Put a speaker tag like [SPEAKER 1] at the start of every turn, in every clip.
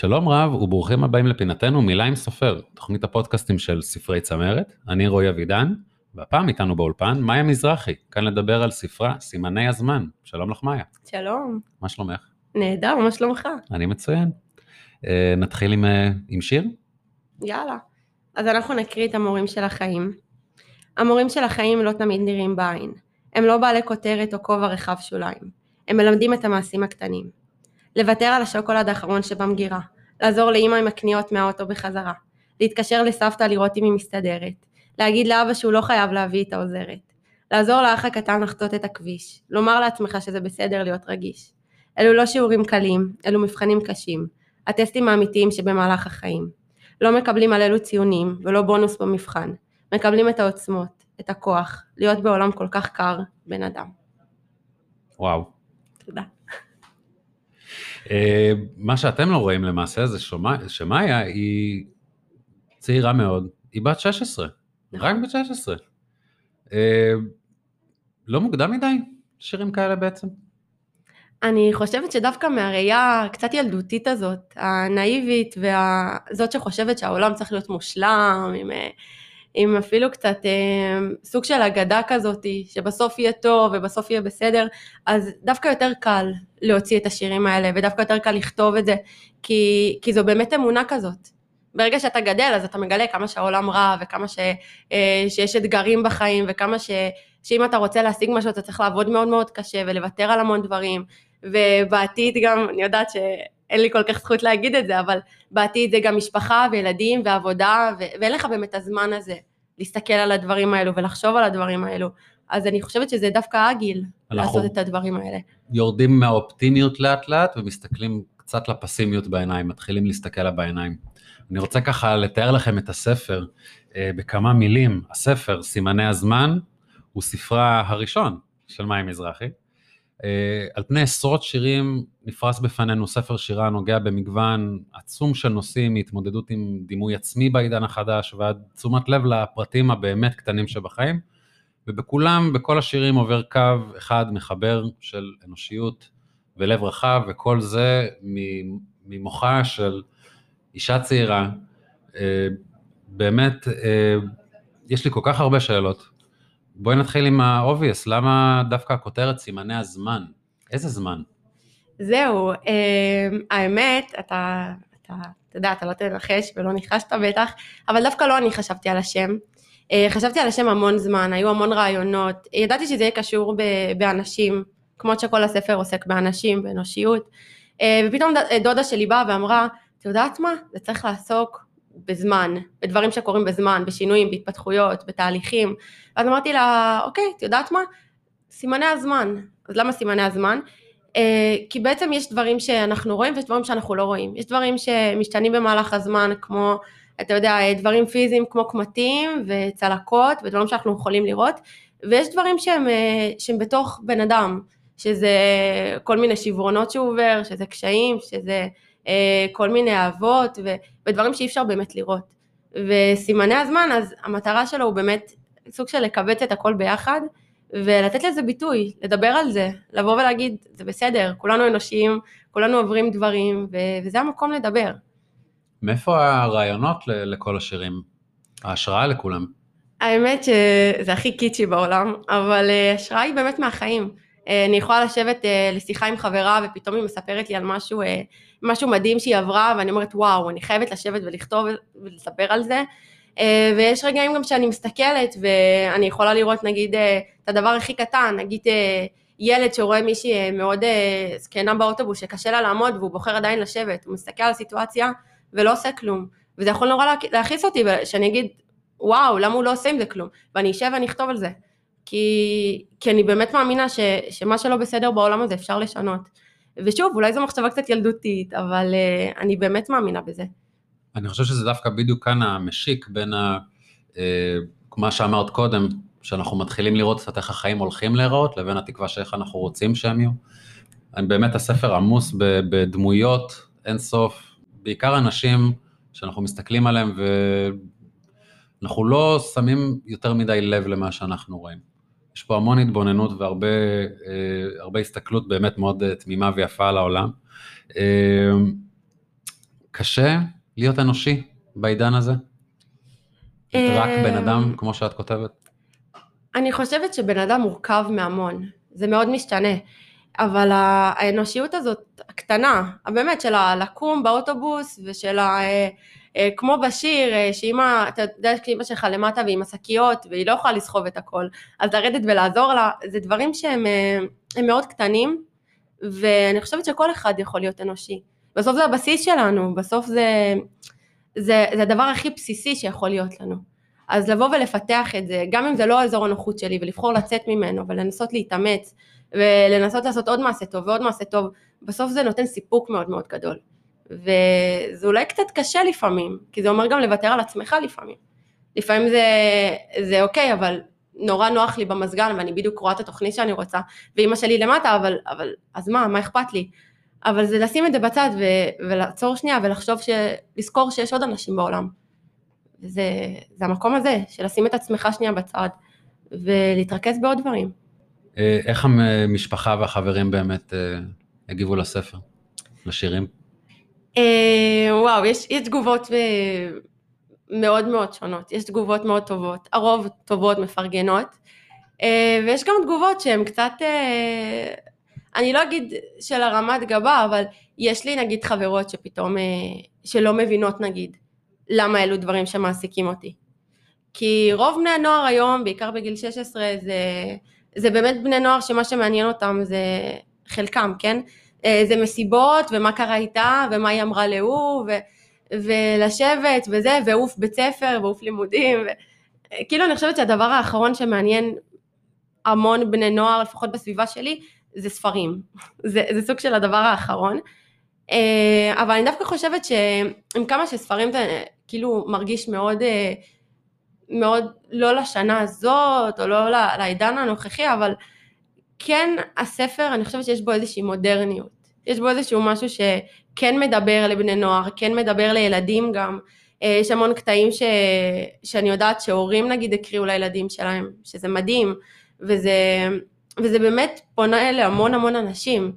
[SPEAKER 1] שלום רב וברוכים הבאים לפינתנו מילה עם סופר, תוכנית הפודקאסטים של ספרי צמרת, אני רועי אבידן, והפעם איתנו באולפן מאיה מזרחי, כאן לדבר על ספרה סימני הזמן. שלום לך מאיה.
[SPEAKER 2] שלום.
[SPEAKER 1] מה שלומך?
[SPEAKER 2] נהדר, מה שלומך?
[SPEAKER 1] אני מצוין. אה, נתחיל עם, אה, עם שיר?
[SPEAKER 2] יאללה. אז אנחנו נקריא את המורים של החיים. המורים של החיים לא תמיד נראים בעין. הם לא בעלי כותרת או כובע רחב שוליים. הם מלמדים את המעשים הקטנים. לוותר על השוקולד האחרון שבמגירה. לעזור לאמא עם הקניות מהאוטו בחזרה. להתקשר לסבתא לראות אם היא מסתדרת. להגיד לאבא שהוא לא חייב להביא את העוזרת. לעזור לאח הקטן לחצות את הכביש. לומר לעצמך שזה בסדר להיות רגיש. אלו לא שיעורים קלים, אלו מבחנים קשים. הטסטים האמיתיים שבמהלך החיים. לא מקבלים על אלו ציונים ולא בונוס במבחן. מקבלים את העוצמות, את הכוח, להיות בעולם כל כך קר, בן אדם.
[SPEAKER 1] וואו.
[SPEAKER 2] תודה.
[SPEAKER 1] אה, מה שאתם לא רואים למעשה זה שמאיה היא צעירה מאוד, היא בת 16, רק בת 16. אה, לא מוקדם מדי שירים כאלה בעצם?
[SPEAKER 2] אני חושבת שדווקא מהראייה הקצת ילדותית הזאת, הנאיבית וזאת שחושבת שהעולם צריך להיות מושלם, עם, עם אפילו קצת אה, סוג של אגדה כזאת, שבסוף יהיה טוב ובסוף יהיה בסדר, אז דווקא יותר קל להוציא את השירים האלה, ודווקא יותר קל לכתוב את זה, כי, כי זו באמת אמונה כזאת. ברגע שאתה גדל אז אתה מגלה כמה שהעולם רע וכמה ש, אה, שיש אתגרים בחיים וכמה ש, שאם אתה רוצה להשיג משהו אתה צריך לעבוד מאוד מאוד קשה ולוותר על המון דברים ובעתיד גם, אני יודעת שאין לי כל כך זכות להגיד את זה, אבל בעתיד זה גם משפחה וילדים ועבודה ו- ואין לך באמת הזמן הזה להסתכל על הדברים האלו ולחשוב על הדברים האלו, אז אני חושבת שזה דווקא הגיל לעשות את הדברים האלה.
[SPEAKER 1] יורדים מהאופטימיות לאט לאט ומסתכלים קצת לפסימיות בעיניים, מתחילים להסתכל לה בעיניים. אני רוצה ככה לתאר לכם את הספר אה, בכמה מילים. הספר, סימני הזמן, הוא ספרה הראשון של מים מזרחי. אה, על פני עשרות שירים נפרס בפנינו ספר שירה הנוגע במגוון עצום של נושאים מהתמודדות עם דימוי עצמי בעידן החדש ועד תשומת לב לפרטים הבאמת קטנים שבחיים ובכולם, בכל השירים עובר קו אחד מחבר של אנושיות ולב רחב וכל זה ממוחה של אישה צעירה, אה, באמת, אה, יש לי כל כך הרבה שאלות. בואי נתחיל עם ה-obvious, למה דווקא הכותרת סימני הזמן? איזה זמן?
[SPEAKER 2] זהו, אה, האמת, אתה, אתה, אתה יודע, אתה לא תנחש ולא ניחשת בטח, אבל דווקא לא אני חשבתי על השם. חשבתי על השם המון זמן, היו המון רעיונות, ידעתי שזה יהיה קשור באנשים, כמו שכל הספר עוסק באנשים, באנושיות, ופתאום דודה שלי באה ואמרה, את יודעת מה? זה צריך לעסוק בזמן, בדברים שקורים בזמן, בשינויים, בהתפתחויות, בתהליכים. ואז אמרתי לה, אוקיי, את יודעת מה? סימני הזמן. אז למה סימני הזמן? אה, כי בעצם יש דברים שאנחנו רואים ויש דברים שאנחנו לא רואים. יש דברים שמשתנים במהלך הזמן, כמו, אתה יודע, דברים פיזיים כמו קמטים וצלקות ודברים שאנחנו יכולים לראות, ויש דברים שהם, אה, שהם בתוך בן אדם, שזה כל מיני שברונות שהוא עובר, שזה קשיים, שזה... אה, כל מיני אהבות ודברים שאי אפשר באמת לראות. וסימני הזמן, אז המטרה שלו הוא באמת סוג של לקבץ את הכל ביחד ולתת לזה ביטוי, לדבר על זה, לבוא ולהגיד, זה בסדר, כולנו אנושיים, כולנו עוברים דברים, וזה המקום לדבר.
[SPEAKER 1] מאיפה הרעיונות לכל השירים? ההשראה לכולם?
[SPEAKER 2] האמת שזה הכי קיצ'י בעולם, אבל אה, השראה היא באמת מהחיים. אה, אני יכולה לשבת לשיחה עם חברה ופתאום היא מספרת לי על משהו משהו מדהים שהיא עברה, ואני אומרת, וואו, אני חייבת לשבת ולכתוב ולספר על זה. אה, ויש רגעים גם שאני מסתכלת, ואני יכולה לראות, נגיד, אה, את הדבר הכי קטן, נגיד, אה, ילד שרואה מישהי מאוד זקנה באוטובוס שקשה לה לעמוד והוא בוחר עדיין לשבת, הוא מסתכל על הסיטואציה ולא עושה כלום. וזה יכול נורא להכעיס אותי, שאני אגיד, וואו, למה הוא לא עושה עם זה כלום? ואני אשב ואני אכתוב על זה. כי, כי אני באמת מאמינה ש, שמה שלא בסדר בעולם הזה אפשר לשנות. ושוב, אולי זו מחשבה קצת ילדותית, אבל uh, אני באמת מאמינה בזה.
[SPEAKER 1] אני חושב שזה דווקא בדיוק כאן המשיק בין ה... Uh, מה שאמרת קודם, שאנחנו מתחילים לראות קצת איך החיים הולכים להיראות, לבין התקווה שאיך אנחנו רוצים שהם יהיו. אני באמת, הספר עמוס בדמויות אין סוף, בעיקר אנשים שאנחנו מסתכלים עליהם ואנחנו לא שמים יותר מדי לב למה שאנחנו רואים. יש פה המון התבוננות והרבה אה, הסתכלות באמת מאוד אה, תמימה ויפה על העולם. אה, קשה להיות אנושי בעידן הזה? רק בן אדם, כמו שאת כותבת?
[SPEAKER 2] אני חושבת שבן אדם מורכב מהמון, זה מאוד משתנה, אבל האנושיות הזאת הקטנה, באמת של הלקום באוטובוס ושל ה... אה, אה, כמו בשיר, שאמא, אתה יודע שאמא שלך למטה ועם השקיות והיא לא יכולה לסחוב את הכל, אז לרדת ולעזור לה, זה דברים שהם מאוד קטנים, ואני חושבת שכל אחד יכול להיות אנושי. בסוף זה הבסיס שלנו, בסוף זה, זה, זה הדבר הכי בסיסי שיכול להיות לנו. אז לבוא ולפתח את זה, גם אם זה לא אזור הנוחות שלי, ולבחור לצאת ממנו, ולנסות להתאמץ, ולנסות לעשות עוד מעשה טוב ועוד מעשה טוב, בסוף זה נותן סיפוק מאוד מאוד גדול. וזה אולי קצת קשה לפעמים, כי זה אומר גם לוותר על עצמך לפעמים. לפעמים זה, זה אוקיי, אבל נורא נוח לי במזגן, ואני בדיוק רואה את התוכנית שאני רוצה, ואימא שלי למטה, אבל, אבל אז מה, מה אכפת לי? אבל זה לשים את זה בצד ו- ולעצור שנייה ולחשוב, ש- לזכור שיש עוד אנשים בעולם. וזה זה המקום הזה, של לשים את עצמך שנייה בצד ולהתרכז בעוד דברים.
[SPEAKER 1] אה, איך המשפחה והחברים באמת אה, הגיבו לספר, לשירים?
[SPEAKER 2] אה, וואו, יש, יש תגובות מאוד מאוד שונות, יש תגובות מאוד טובות, הרוב טובות, מפרגנות, ויש גם תגובות שהן קצת אני לא אגיד של הרמת גבה, אבל יש לי נגיד חברות שפתאום, שלא מבינות נגיד, למה אלו דברים שמעסיקים אותי. כי רוב בני הנוער היום, בעיקר בגיל 16, זה, זה באמת בני נוער שמה שמעניין אותם זה חלקם, כן? אה, זה מסיבות, ומה קרה איתה, ומה היא אמרה להוא, ו, ולשבת, וזה, ועוף בית ספר, ועוף לימודים, ו... כאילו אני חושבת שהדבר האחרון שמעניין המון בני נוער, לפחות בסביבה שלי, זה ספרים. זה, זה סוג של הדבר האחרון. אה, אבל אני דווקא חושבת שעם כמה שספרים זה כאילו מרגיש מאוד, אה, מאוד לא לשנה הזאת, או לא לעידן הנוכחי, אבל כן הספר, אני חושבת שיש בו איזושהי מודרניות. יש בו איזשהו משהו שכן מדבר לבני נוער, כן מדבר לילדים גם. אה, יש המון קטעים ש... שאני יודעת שהורים נגיד הקריאו לילדים שלהם, שזה מדהים, וזה וזה באמת פונה להמון המון אנשים,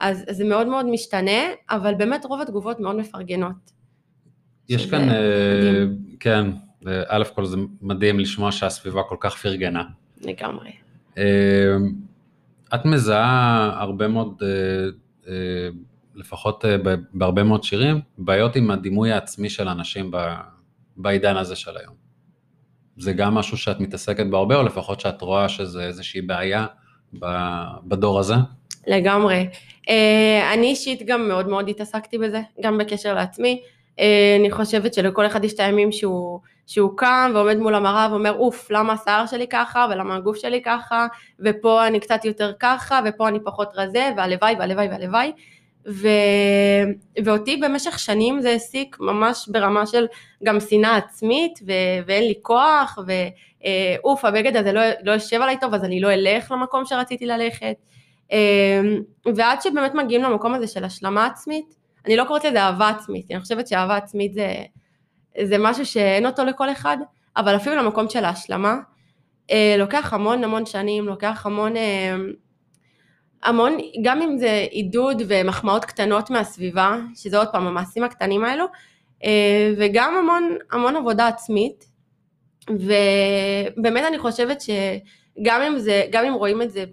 [SPEAKER 2] אז, אז זה מאוד מאוד משתנה, אבל באמת רוב התגובות מאוד מפרגנות.
[SPEAKER 1] יש כאן, אה, כן, א' כל זה מדהים לשמוע שהסביבה כל כך פרגנה.
[SPEAKER 2] לגמרי.
[SPEAKER 1] אה, את מזהה הרבה מאוד, אה, לפחות בהרבה מאוד שירים, בעיות עם הדימוי העצמי של אנשים בעידן הזה של היום. זה גם משהו שאת מתעסקת בו הרבה, או לפחות שאת רואה שזה איזושהי בעיה בדור הזה?
[SPEAKER 2] לגמרי. אה, אני אישית גם מאוד מאוד התעסקתי בזה, גם בקשר לעצמי. אה, אני חושבת שלכל אחד יש את הימים שהוא, שהוא קם ועומד מול המראה ואומר, אוף, למה השיער שלי ככה, ולמה הגוף שלי ככה, ופה אני קצת יותר ככה, ופה אני פחות רזה, והלוואי והלוואי והלוואי. ו... ואותי במשך שנים זה העסיק ממש ברמה של גם שנאה עצמית, ו... ואין לי כוח, ו... אה, הבגד הזה לא, לא יושב עליי טוב, אז אני לא אלך למקום שרציתי ללכת. אה, ועד שבאמת מגיעים למקום הזה של השלמה עצמית, אני לא קוראת לזה אהבה עצמית, אני חושבת שאהבה עצמית זה, זה משהו שאין אותו לכל אחד, אבל אפילו למקום של ההשלמה, אה, לוקח המון המון שנים, לוקח המון, המון, גם אם זה עידוד ומחמאות קטנות מהסביבה, שזה עוד פעם המעשים הקטנים האלו, וגם המון, המון עבודה עצמית, ובאמת אני חושבת שגם אם, זה, גם אם רואים את זה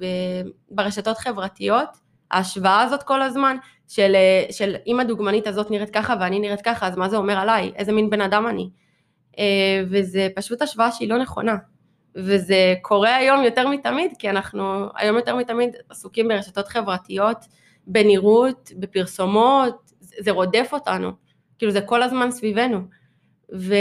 [SPEAKER 2] ברשתות חברתיות, ההשוואה הזאת כל הזמן, של, של אם הדוגמנית הזאת נראית ככה ואני נראית ככה, אז מה זה אומר עליי? איזה מין בן אדם אני? אה, וזה פשוט השוואה שהיא לא נכונה. וזה קורה היום יותר מתמיד, כי אנחנו היום יותר מתמיד עסוקים ברשתות חברתיות, בנראות, בפרסומות, זה רודף אותנו, כאילו זה כל הזמן סביבנו. ו...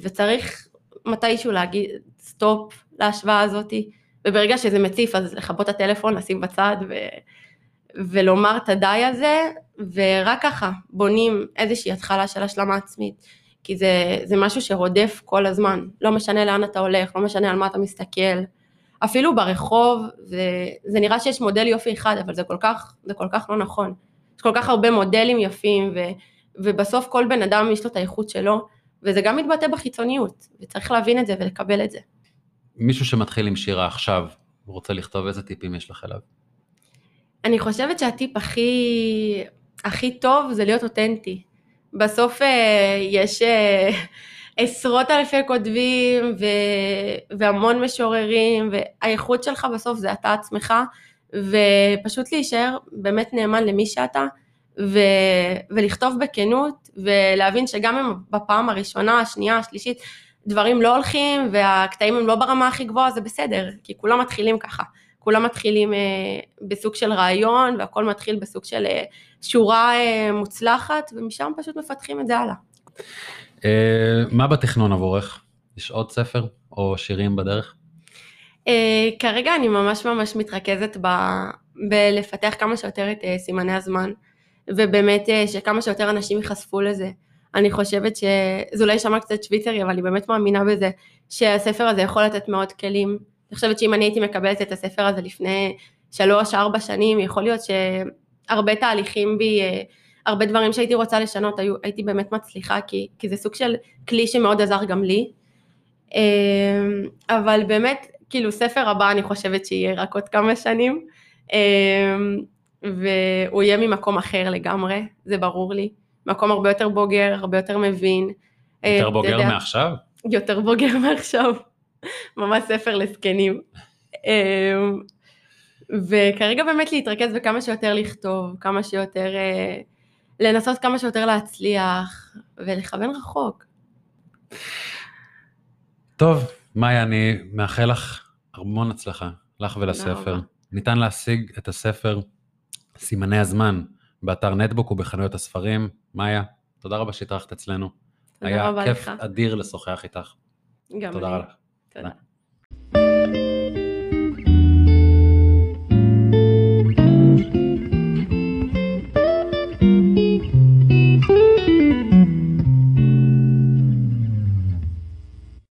[SPEAKER 2] וצריך מתישהו להגיד סטופ להשוואה הזאתי, וברגע שזה מציף אז לכבות את הטלפון, לשים בצד ו... ולומר את הדי הזה, ורק ככה בונים איזושהי התחלה של השלמה עצמית, כי זה, זה משהו שרודף כל הזמן, לא משנה לאן אתה הולך, לא משנה על מה אתה מסתכל, אפילו ברחוב, זה, זה נראה שיש מודל יופי אחד, אבל זה כל כך, זה כל כך לא נכון. יש כל כך הרבה מודלים יפים, ו, ובסוף כל בן אדם יש לו את האיכות שלו, וזה גם מתבטא בחיצוניות, וצריך להבין את זה ולקבל את זה.
[SPEAKER 1] מישהו שמתחיל עם שירה עכשיו, רוצה לכתוב איזה טיפים יש לך אליו?
[SPEAKER 2] אני חושבת שהטיפ הכי, הכי טוב זה להיות אותנטי. בסוף אה, יש אה, עשרות אלפי כותבים ו... והמון משוררים, והאיכות שלך בסוף זה אתה עצמך, ופשוט להישאר באמת נאמן למי שאתה, ו... ולכתוב בכנות, ולהבין שגם אם בפעם הראשונה, השנייה, השלישית, דברים לא הולכים והקטעים הם לא ברמה הכי גבוהה, זה בסדר, כי כולם מתחילים ככה. כולם מתחילים אה, בסוג של רעיון, והכל מתחיל בסוג של אה, שורה אה, מוצלחת, ומשם פשוט מפתחים את זה הלאה.
[SPEAKER 1] אה, מה בתכנון עבורך? יש עוד ספר או שירים בדרך?
[SPEAKER 2] אה, כרגע אני ממש ממש מתרכזת ב, בלפתח כמה שיותר את אה, סימני הזמן, ובאמת אה, שכמה שיותר אנשים ייחשפו לזה. אני חושבת שזה אולי יישמע קצת שוויצרי, אבל אני באמת מאמינה בזה, שהספר הזה יכול לתת מאוד כלים. אני חושבת שאם אני הייתי מקבלת את הספר הזה לפני שלוש-ארבע שנים, יכול להיות שהרבה תהליכים בי, אה, הרבה דברים שהייתי רוצה לשנות, היו, הייתי באמת מצליחה, כי, כי זה סוג של כלי שמאוד עזר גם לי. אה, אבל באמת, כאילו ספר הבא אני חושבת שיהיה רק עוד כמה שנים, אה, והוא יהיה ממקום אחר לגמרי, זה ברור לי. מקום הרבה יותר בוגר, הרבה יותר מבין.
[SPEAKER 1] יותר בוגר יודע, מעכשיו?
[SPEAKER 2] יותר בוגר מעכשיו. ממש ספר לזקנים. אמ, וכרגע באמת להתרכז בכמה שיותר לכתוב, כמה שיותר, אה, לנסות כמה שיותר להצליח ולכוון רחוק.
[SPEAKER 1] טוב, מאיה, אני מאחל לך המון הצלחה, לך ולספר. ניתן להשיג את הספר סימני הזמן באתר נטבוק ובחנויות הספרים. מאיה, תודה רבה שהתארחת אצלנו.
[SPEAKER 2] תודה רבה
[SPEAKER 1] לך. היה כיף. אדיר לשוחח איתך.
[SPEAKER 2] גם
[SPEAKER 1] תודה
[SPEAKER 2] לי.
[SPEAKER 1] רבה.
[SPEAKER 2] תודה.